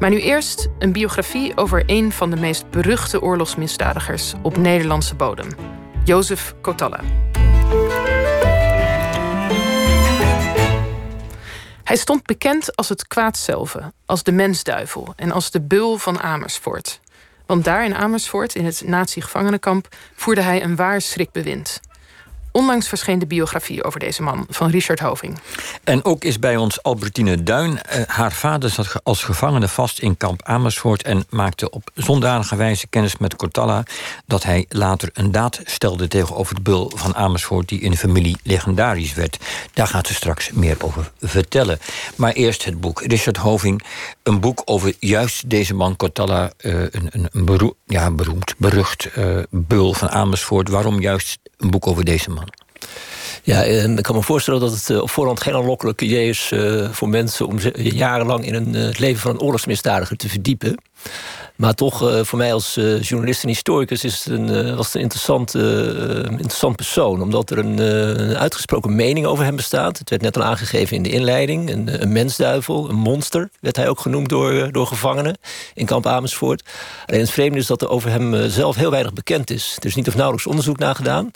Maar nu eerst een biografie over een van de meest beruchte oorlogsmisdadigers op Nederlandse bodem, Jozef Kotalla. Hij stond bekend als het kwaad zelf, als de mensduivel en als de beul van Amersfoort. Want daar in Amersfoort, in het nazi-gevangenenkamp, voerde hij een waar schrikbewind. Onlangs verscheen de biografie over deze man van Richard Hoving. En ook is bij ons Albertine Duin. Eh, haar vader zat als gevangene vast in kamp Amersfoort en maakte op zondanige wijze kennis met Cortalla dat hij later een daad stelde tegenover de bul van Amersfoort die in de familie legendarisch werd. Daar gaat ze straks meer over vertellen. Maar eerst het boek. Richard Hoving, een boek over juist deze man Cortalla, uh, een, een, een ja, beroemd, berucht uh, bul van Amersfoort. Waarom juist een boek over deze man? Ja, en ik kan me voorstellen dat het eh, op voorhand geen aanlokkelijk idee is voor mensen om jarenlang in het leven van een oorlogsmisdadiger te verdiepen. Maar toch, uh, voor mij als uh, journalist en historicus is het een, uh, was het een interessant, interessant persoon. Omdat er een, een, uitgesproken mening over hem bestaat. Het werd net al aangegeven in de inleiding. Een, een mensduivel, een monster, werd hij ook genoemd door, door gevangenen in kamp Amersfoort. Alleen het vreemde is dat er over hem zelf heel weinig bekend is. Er is niet of nauwelijks onderzoek naar gedaan.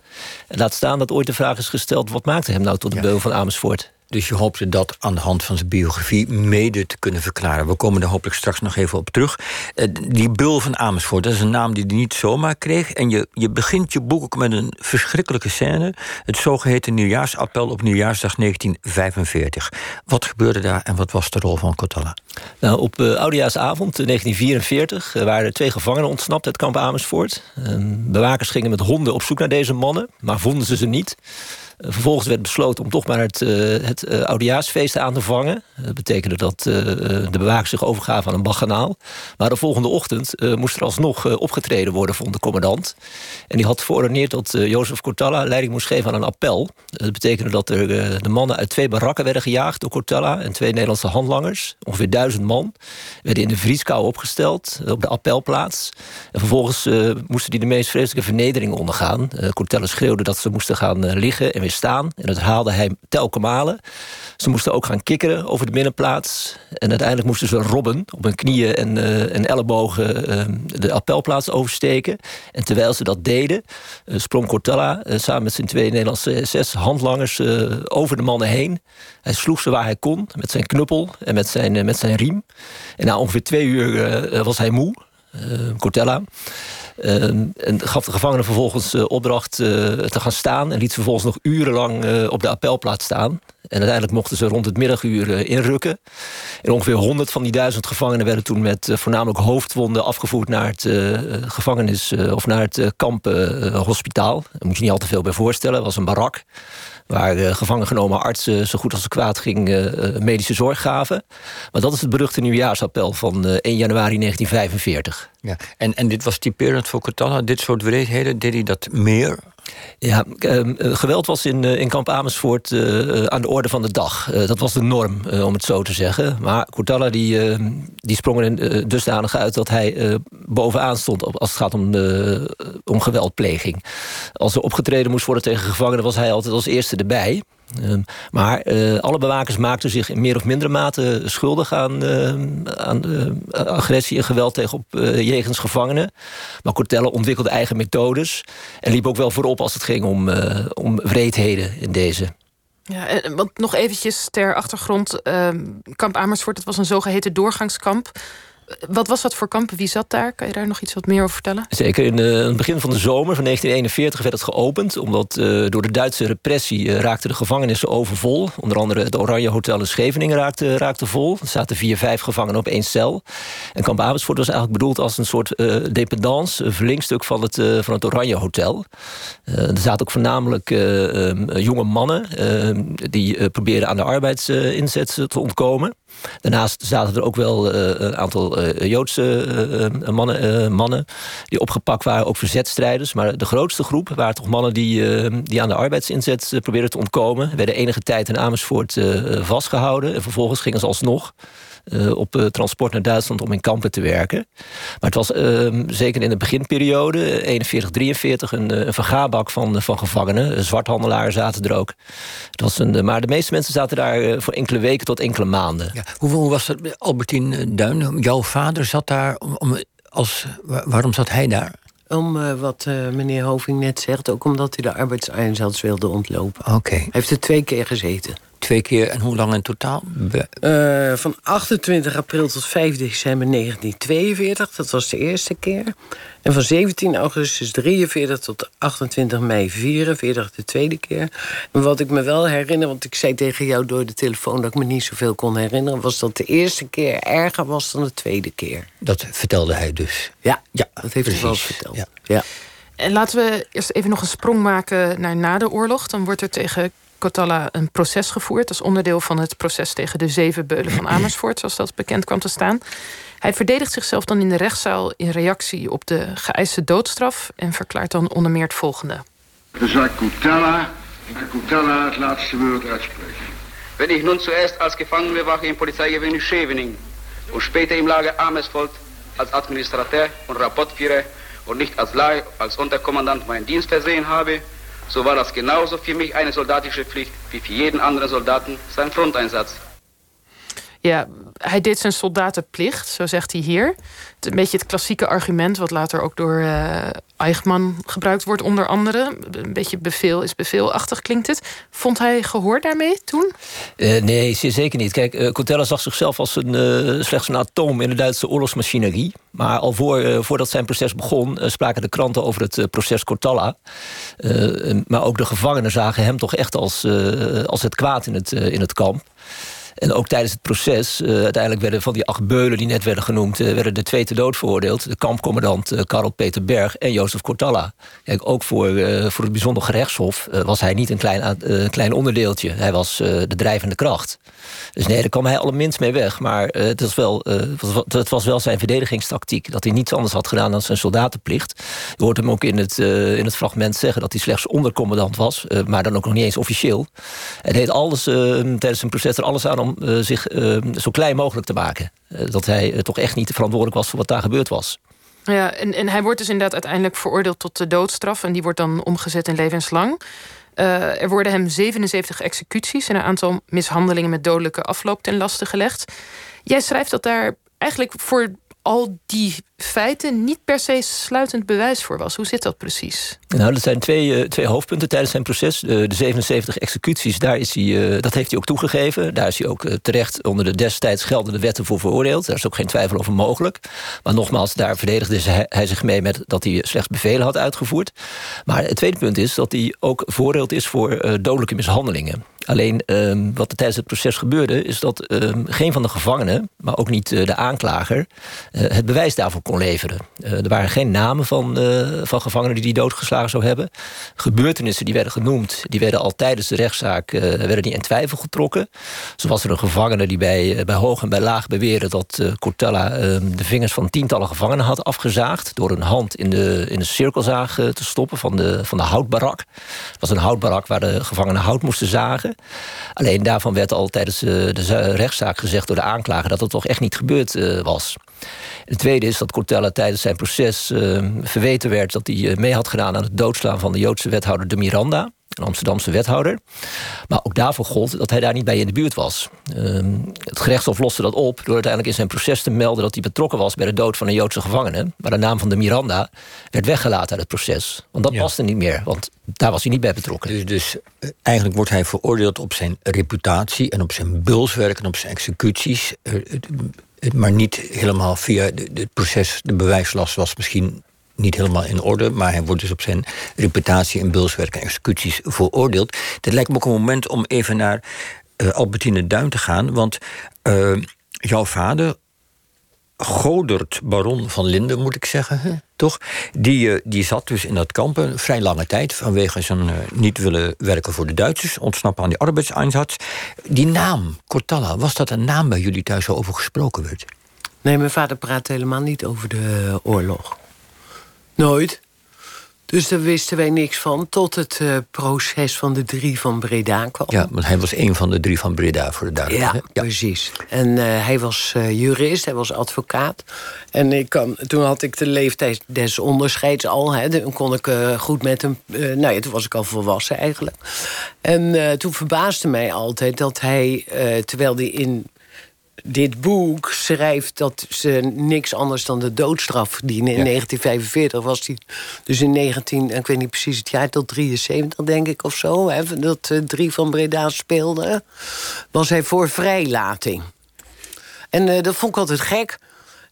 En laat staan dat ooit de vraag is gesteld... wat maakte hem nou tot de ja. beul van Amersfoort? Dus je hoopte dat aan de hand van zijn biografie mede te kunnen verklaren. We komen er hopelijk straks nog even op terug. Uh, die Bul van Amersfoort, dat is een naam die hij niet zomaar kreeg. En je, je begint je boek ook met een verschrikkelijke scène. Het zogeheten nieuwjaarsappel op nieuwjaarsdag 1945. Wat gebeurde daar en wat was de rol van Kotala? Nou, op uh, oudejaarsavond 1944 uh, waren er twee gevangenen ontsnapt uit kamp Amersfoort. bewakers gingen met honden op zoek naar deze mannen, maar vonden ze ze niet. Vervolgens werd besloten om toch maar het, uh, het oudejaarsfeest aan te vangen. Dat betekende dat de bewakers zich overgaven aan een baganaal. Maar de volgende ochtend moest er alsnog opgetreden worden, vond de commandant. En die had verordeneerd dat Jozef Cortalla leiding moest geven aan een appel. Dat betekende dat er de mannen uit twee barakken werden gejaagd door Cortalla en twee Nederlandse handlangers. Ongeveer duizend man. Werden in de vrieskou opgesteld op de appelplaats. En vervolgens moesten die de meest vreselijke vernederingen ondergaan. Cortella schreeuwde dat ze moesten gaan liggen en staan. En dat haalde hij telkens malen. Ze moesten ook gaan kikkeren over de binnenplaats. En uiteindelijk moesten ze robben op hun knieën en, uh, en ellebogen uh, de appelplaats oversteken. En terwijl ze dat deden, uh, sprong Cortella samen met zijn twee Nederlandse SS handlangers over de mannen heen. Hij sloeg ze waar hij kon met zijn knuppel en met zijn, met zijn riem. En na ongeveer twee uur was hij moe, Cortella. Uh, en gaf de gevangenen vervolgens uh, opdracht uh, te gaan staan... en liet ze vervolgens nog urenlang op de appelplaats staan. En uiteindelijk mochten ze rond het middaguur inrukken. En ongeveer 100 van die duizend gevangenen... werden toen met voornamelijk hoofdwonden afgevoerd naar het gevangenis... of naar het kampenhospitaal. Daar moet je niet al te veel bij voorstellen. Het was een barak waar uh, gevangen genomen artsen zo goed als het kwaad ging uh, medische zorg gaven. Maar dat is het beruchte nieuwjaarsappel van 1 januari 1945. Ja, en, en dit was typerend voor Cortalla, dit soort wreedheden, deed hij dat meer? Ja, ehm, geweld was in, in kamp Amersfoort uh, aan de orde van de dag. Dat was de norm, om het zo te zeggen. Maar Cortalla die, ehm, die sprong er dusdanig uit... dat hij bovenaan stond als het gaat om, om geweldpleging. Als er opgetreden moest worden tegen gevangenen... was hij altijd als eerste erbij. Uh, maar uh, alle bewakers maakten zich in meer of mindere mate schuldig aan, uh, aan agressie en geweld tegen op jegens gevangenen. Maar Cortella ontwikkelde eigen methodes en liep ook wel voorop als het ging om, om wreedheden in deze. Ja, en, want nog eventjes ter achtergrond. Ehm, kamp Amersfoort, dat was een zogeheten doorgangskamp. Wat was dat voor kampen? Wie zat daar? Kan je daar nog iets wat meer over vertellen? Zeker. In, uh, het begin van de zomer van 1941 werd het geopend. Omdat uh, door de Duitse repressie uh, raakten de gevangenissen overvol. Onder andere het Oranje Hotel in Scheveningen raakte, raakte vol. Er zaten vier, vijf gevangenen op één cel. En kamp Amersfoort was eigenlijk bedoeld als een soort dependance. Een verlengstuk van het, van het Oranje Hotel. er zaten ook voornamelijk jonge mannen. die probeerden aan de arbeidsinzet te ontkomen. Daarnaast zaten er ook wel uh, een aantal uh, Joodse uh, mannen, mannen die opgepakt waren, ook verzetstrijders. Maar de grootste groep waren toch mannen die, die aan de arbeidsinzet probeerden te ontkomen. Werden enige tijd in Amersfoort vastgehouden. En vervolgens gingen ze alsnog op transport naar Duitsland om in kampen te werken. Maar het was ehm, zeker in de beginperiode, 41, 43, een, een vergaarbak van, van gevangenen. Zwarthandelaren zaten er ook. Het was een, maar de meeste mensen zaten daar voor enkele weken tot enkele maanden. Ja. Hoe, hoe was het, Albertine Duin? Jouw vader zat daar om, als, waarom zat hij daar? Om uh, wat uh, meneer Hoving net zegt, ook omdat hij de arbeidseinsatz wilde ontlopen. Oké. Okay. Hij heeft er twee keer gezeten. Twee keer en hoe lang in totaal? Uh, van 28 april tot 5 december 1942, dat was de eerste keer. En van 17 augustus 43 tot 28 mei 44, de tweede keer. En wat ik me wel herinner, want ik zei tegen jou door de telefoon dat ik me niet zoveel kon herinneren, was dat de eerste keer erger was dan de tweede keer. Dat vertelde hij dus. Ja, ja dat heeft hij wel verteld. Ja. ja. En laten we eerst even nog een sprong maken naar na de oorlog. Dan wordt er tegen Kotala een proces gevoerd. als onderdeel van het proces tegen de zeven beulen van Amersfoort, zoals dat bekend kwam te staan. Hij verdedigt zichzelf dan in de rechtszaal in reactie op de geëiste doodstraf en verklaart dan onder meer het volgende. De zaak Kutala en het laatste woord uitspreken. Wenn ich nun zuerst als Gefangene wache im Polizeigewinn Scheveningen und später im Lager Amersfoort als Administrateur und Rapportführer und nicht als als Unterkommandant meinen Dienst versehen habe, so war das genauso für mich eine soldatische Pflicht wie für jeden anderen Soldaten sein Fronteinsatz. Ja, hij deed zijn soldatenplicht, zo zegt hij hier. Een beetje het klassieke argument, wat later ook door uh, Eichmann gebruikt wordt, onder andere. Een beetje bevel is beveelachtig klinkt het. Vond hij gehoor daarmee toen? Uh, nee, zeker niet. Kijk, uh, Cotella zag zichzelf als een, slechts een atoom in de Duitse oorlogsmachinerie. Maar al voor, voordat zijn proces begon, spraken de kranten over het proces Cortalla. maar ook de gevangenen zagen hem toch echt als, als het kwaad in het, in het kamp. En ook tijdens het proces, uh, uiteindelijk werden van die acht beulen die net werden genoemd, uh, werden er twee te dood veroordeeld. De kampcommandant uh, Karel Peter Berg en Jozef Cortalla. Kijk, ook voor, voor het bijzonder gerechtshof was hij niet een klein, klein onderdeeltje. Hij was de drijvende kracht. Dus nee, daar kwam hij allerminst mee weg. Maar het, was wel, het was wel zijn verdedigingstactiek. Dat hij niets anders had gedaan dan zijn soldatenplicht. Je hoort hem ook in het, in het fragment zeggen dat hij slechts ondercommandant was. maar dan ook nog niet eens officieel. Hij deed alles tijdens zijn proces er alles aan om uh, zich uh, zo klein mogelijk te maken. Uh, dat hij toch echt niet verantwoordelijk was voor wat daar gebeurd was. Ja, en, en hij wordt dus inderdaad uiteindelijk veroordeeld tot de doodstraf. En die wordt dan omgezet in levenslang. er worden hem 77 executies en een aantal mishandelingen met dodelijke afloop ten laste gelegd. Jij schrijft dat daar eigenlijk voor al die feiten niet per se sluitend bewijs voor was. Hoe zit dat precies? Nou, dat zijn twee, uh, twee hoofdpunten tijdens zijn proces. De, de 77 executies, daar is hij, uh, dat heeft hij ook toegegeven. Daar is hij ook uh, terecht onder de destijds geldende wetten voor veroordeeld. Daar is ook geen twijfel over mogelijk. Maar nogmaals, daar verdedigde hij, hij zich mee met dat hij slechts bevelen had uitgevoerd. Maar het tweede punt is dat hij ook veroordeeld is voor dodelijke mishandelingen. Alleen um, wat er tijdens het proces gebeurde, is dat um, geen van de gevangenen, maar ook niet uh, de aanklager, uh, het bewijs daarvoor kon leveren. Uh, er waren geen namen van, van gevangenen die die doodgeslagen zou hebben. Gebeurtenissen die werden genoemd, die werden al tijdens de rechtszaak werden die in twijfel getrokken. Zo was er een gevangene die bij, bij hoog en bij laag beweerde dat Cortella um, de vingers van tientallen gevangenen had afgezaagd door een hand in de, in de cirkelzaag te stoppen van de, van de houtbarak. Het was een houtbarak waar de gevangenen hout moesten zagen. Alleen daarvan werd al tijdens eh, de rechtszaak gezegd door de aanklager dat het toch echt niet gebeurd eh, was. Het tweede is dat Cortella tijdens zijn proces uh, verweten werd dat hij mee had gedaan aan het doodslaan van de Joodse wethouder de Miranda een Amsterdamse wethouder. Maar ook daarvoor gold dat hij daar niet bij in de buurt was. Uh, het gerechtshof loste dat op door uiteindelijk in zijn proces te melden dat hij betrokken was bij de dood van een Joodse gevangene. Maar de naam van de Miranda werd weggelaten uit het proces. Want dat ja. paste niet meer, want daar was hij niet bij betrokken. Dus, dus uh, eigenlijk wordt hij veroordeeld op zijn reputatie en op zijn bulswerk en op zijn executies. Uh, maar niet helemaal via het proces. De bewijslast was misschien niet helemaal in orde, maar hij wordt dus op zijn reputatie in bulswerk en executies veroordeeld. Dit lijkt me ook een moment om even naar uh, Albertine Duin te gaan, want uh, jouw vader, Godert Baron van Linden, moet ik zeggen, toch? Die, uh, die zat dus in dat kamp een vrij lange tijd vanwege zijn niet willen werken voor de Duitsers, ontsnappen aan die arbeidseinsatz. Die naam, Cortalla, was dat een naam bij jullie thuis over gesproken werd? Nee, mijn vader praat helemaal niet over de oorlog. Nooit. Dus daar wisten wij niks van, tot het uh, proces van de drie van Breda kwam. Ja, want hij was een van de drie van Breda, voor de duidelijkheid. Ja, precies. En uh, hij was uh, jurist, hij was advocaat. En ik kan, toen had ik de leeftijd des onderscheids al. Hè, toen kon ik goed met hem... nou ja, toen was ik al volwassen eigenlijk. En toen verbaasde mij altijd dat hij, terwijl hij in dit boek schrijft dat ze niks anders dan de doodstraf verdienen. In 1945 was hij dus in 19, ik weet niet precies het jaar, tot 73 denk ik of zo. Hè, dat uh, drie van Breda speelde. Was hij voor vrijlating. En uh, dat vond ik altijd gek.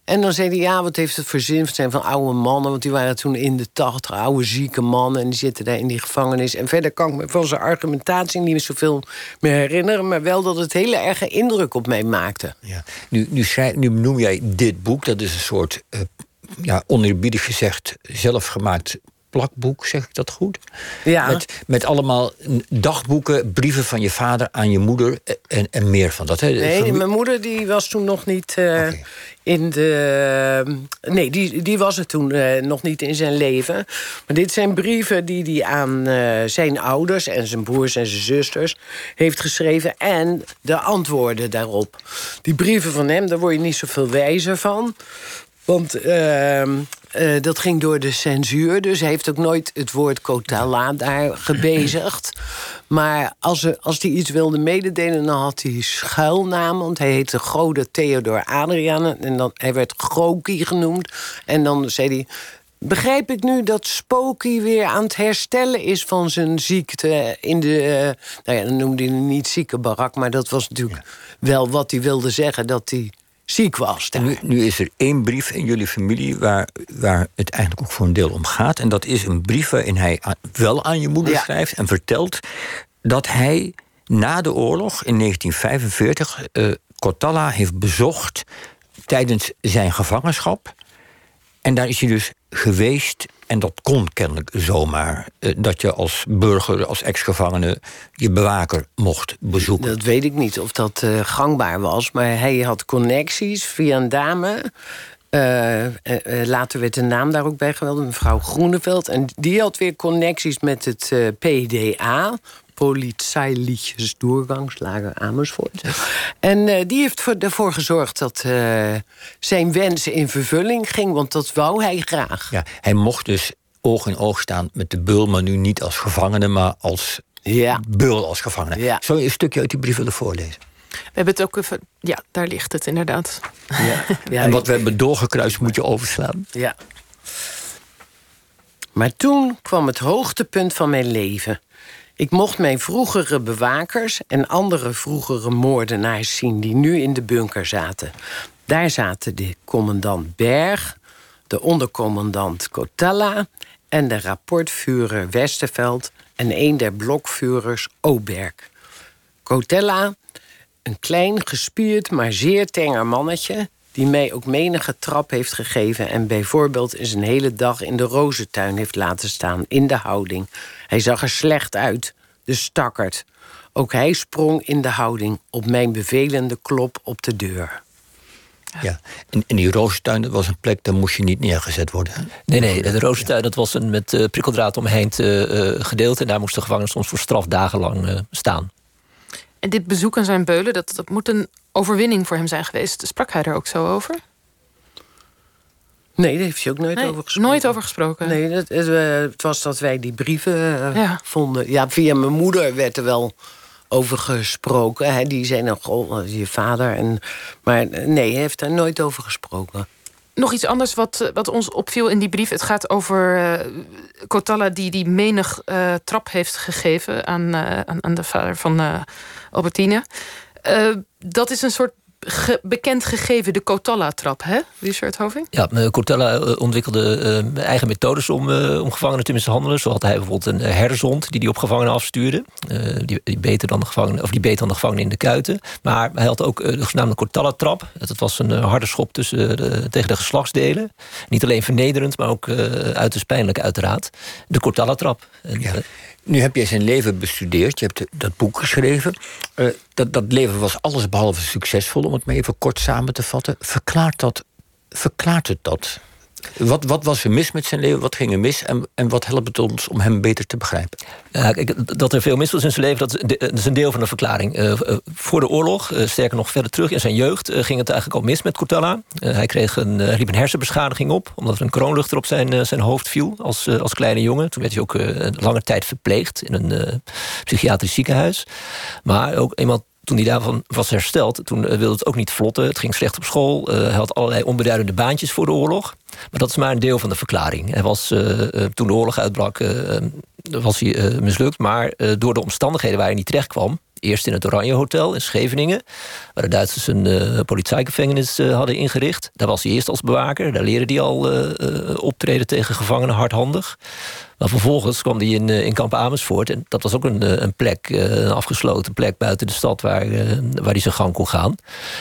En dan zei hij, ja, wat heeft het voor zijn van oude mannen, want die waren toen in de tachtig... oude zieke mannen en die zitten daar in die gevangenis. En verder kan ik me van zijn argumentatie niet meer zoveel meer herinneren... maar wel dat het hele erge indruk op mij maakte. Ja. Nu, nu, nu noem jij dit boek, dat is een soort... Uh, ja, oneerbiedig gezegd, zelfgemaakt plakboek, zeg ik dat goed? Ja. Met, met allemaal dagboeken, brieven van je vader aan je moeder en, en meer van dat. Hè? Nee, mijn moeder die was toen nog niet uh, in de. nee, die, die was er toen uh, nog niet in zijn leven. Maar dit zijn brieven die hij aan uh, zijn ouders en zijn broers en zijn zusters heeft geschreven. En de antwoorden daarop. Die brieven van hem, daar word je niet zoveel wijzer van. Want uh, uh, dat ging door de censuur. Dus hij heeft ook nooit het woord Kotala daar gebezigd. Maar als, er, als hij iets wilde mededelen, dan had hij schuilnaam. Want hij heette Gode Theodor Adriaan. En dan, hij werd Groki genoemd. En dan zei hij... Begrijp ik nu dat Spooky weer aan het herstellen is van zijn ziekte in de. Uh, nou ja, dan noemde hij niet zieke barak, maar dat was natuurlijk wel wat hij wilde zeggen: dat hij Nu, nu, is er één brief in jullie familie waar, waar het eigenlijk ook voor een deel om gaat. En dat is een brief waarin hij wel aan je moeder schrijft en vertelt dat hij na de oorlog in 1945 uh, Kotala heeft bezocht tijdens zijn gevangenschap. En daar is hij dus geweest. En dat kon kennelijk zomaar. Eh, dat je als burger, als ex-gevangene, je bewaker mocht bezoeken. Dat weet ik niet of dat uh, gangbaar was. Maar hij had connecties via een dame. Uh, later werd de naam daar ook bij geweldig, mevrouw Groeneveld. En die had weer connecties met het PDA, Polizeiliche Doorgangslager Amersfoort. En uh, die heeft ervoor gezorgd dat uh, zijn wens in vervulling ging, want dat wou hij graag. Ja, hij mocht dus oog in oog staan met de bul, maar nu niet als gevangene, maar als ja. bul als gevangene. Ja. Zou je een stukje uit die brief willen voorlezen? We hebben het ook even. Ja, daar ligt het inderdaad. Ja. ja en wat we hebben doorgekruist moet je overslaan. Ja. Maar toen kwam het hoogtepunt van mijn leven. Ik mocht mijn vroegere bewakers en andere vroegere moordenaars zien die nu in de bunker zaten. Daar zaten de commandant Berg, de ondercommandant Cotella en de rapportvuurder Westerveld en een der blokvuurders Oberg. Cotella, een klein, gespierd, maar zeer tenger mannetje die mij ook menige trap heeft gegeven en bijvoorbeeld eens een hele dag in de rozentuin heeft laten staan in de houding. Hij zag er slecht uit, de stakkerd. Ook hij sprong in de houding op mijn bevelende klop op de deur. Ja, en, in die rozentuin dat was een plek, daar moest je niet neergezet worden. Nee, nee, de rozentuin dat was een met uh, prikkeldraad omheen uh, gedeelte. En daar moest de gevangene soms voor straf dagenlang uh, staan. En dit bezoek aan zijn beulen, dat, dat moet een overwinning voor hem zijn geweest. Sprak hij er ook zo over? Nee, daar heeft hij ook nooit over gesproken. Nooit over gesproken? Nee, het, het was dat wij die brieven uh, vonden. Ja, via mijn moeder werd er wel over gesproken. Hè. Die zei nog, oh, je vader. En, maar nee, hij heeft daar nooit over gesproken. Nog iets anders wat, wat ons opviel in die brief. Het gaat over uh, Kotala die, die menig uh, trap heeft gegeven aan, aan, aan, de vader van Albertine. Dat is een soort bekend gegeven, de Kotalla-trap, hè, Richard Hoving? Ja, Kotalla eh, ontwikkelde uh, eigen methodes om, uh, om gevangenen te mishandelen. Zo had hij bijvoorbeeld een herdershond die die op gevangenen afstuurde. Uh, die, die, beter dan de gevangenen, of die beter dan de gevangenen in de kuiten. Maar hij had ook de zogenaamde Kotalla-trap. Dat was een harde schop tussen, tegen de geslachtsdelen. Niet alleen vernederend, maar ook uiterst pijnlijk uiteraard. De Kotalla-trap. Ja. Nu heb jij zijn leven bestudeerd, je hebt dat boek geschreven. Uh, dat, dat leven was allesbehalve succesvol, om het maar even kort samen te vatten. Verklaart, dat, verklaart het dat? Wat, wat was er mis met zijn leven? Wat ging er mis? En, en wat helpt het ons om hem beter te begrijpen? Ja, dat er veel mis was in zijn leven, dat is een deel van de verklaring. Uh, voor de oorlog, uh, sterker nog verder terug in zijn jeugd, ging het eigenlijk al mis met Cortella. hij kreeg een, liep hersenbeschadiging op, omdat er een kroonluchter op zijn, zijn hoofd viel als, als kleine jongen. Toen werd hij ook lange tijd verpleegd in een psychiatrisch ziekenhuis. Maar ook iemand toen hij daarvan was hersteld, toen wilde het ook niet vlotten. Het ging slecht op school. hij had allerlei onbeduidende baantjes voor de oorlog. Maar dat is maar een deel van de verklaring. Hij was, toen de oorlog uitbrak, was hij mislukt. Maar door de omstandigheden waar hij niet terecht kwam... Eerst in het Oranje Hotel in Scheveningen, waar de Duitsers een uh, politiegevangenis hadden ingericht. Daar was hij eerst als bewaker. Daar leerde hij al optreden tegen gevangenen hardhandig. Maar vervolgens kwam hij in, eh, in kamp Amersfoort. En dat was ook een, eh, een plek, eh, een afgesloten plek buiten de stad waar, waar hij zijn gang kon gaan.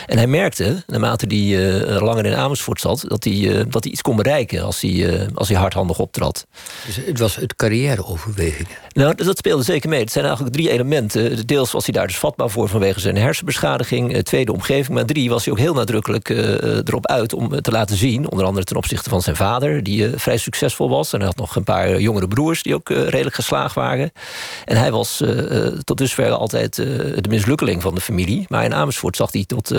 En hij merkte, naarmate hij langer in Amersfoort zat, dat hij, dat hij iets kon bereiken als hij, als hij hardhandig optrad. Dus het was het carrièreoverweging? Nou, dat speelde zeker mee. Het zijn eigenlijk drie elementen. Deels was hij daar dus vatbaar voor vanwege zijn hersenbeschadiging. Tweede omgeving. Maar drie was hij ook heel nadrukkelijk erop uit om te laten zien. Onder andere ten opzichte van zijn vader, die vrij succesvol was. En hij had nog een paar jongere broers die ook uh, redelijk geslaagd waren. En hij was uh, tot dusver altijd de mislukkeling van de familie. Maar in Amersfoort zag hij tot,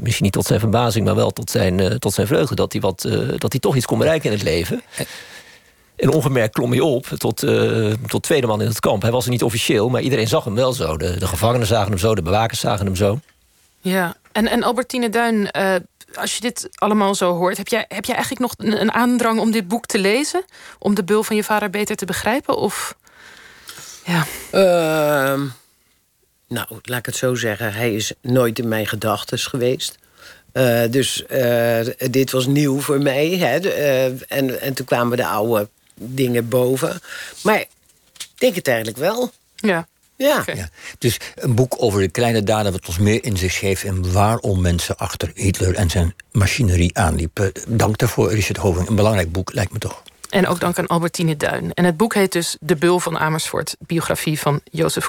misschien niet tot zijn verbazing... maar wel tot zijn, tot zijn vreugde dat hij, wat, dat hij toch iets kon bereiken in het leven. En ongemerkt klom hij op tot, tot tweede man in het kamp. Hij was er niet officieel, maar iedereen zag hem wel zo. De, de gevangenen zagen hem zo, de bewakers zagen hem zo. Ja, en, en Albertine Duin als je dit allemaal zo hoort, heb jij, heb jij eigenlijk nog een, een aandrang om dit boek te lezen? Om de bul van je vader beter te begrijpen? Of ja. Uh, nou, laat ik het zo zeggen. Hij is nooit in mijn gedachten geweest. Uh, dus uh, dit was nieuw voor mij. Hè? Uh, en, en toen kwamen de oude dingen boven. Maar ik denk het eigenlijk wel. Ja. Ja. ja. Dus een boek over de kleine daden wat ons meer in zich geeft... en waarom mensen achter Hitler en zijn machinerie aanliepen. Dank daarvoor, Richard Hoving. Een belangrijk boek, lijkt me toch. En ook dank aan Albertine Duin. En het boek heet dus De Bul van Amersfoort... biografie van Jozef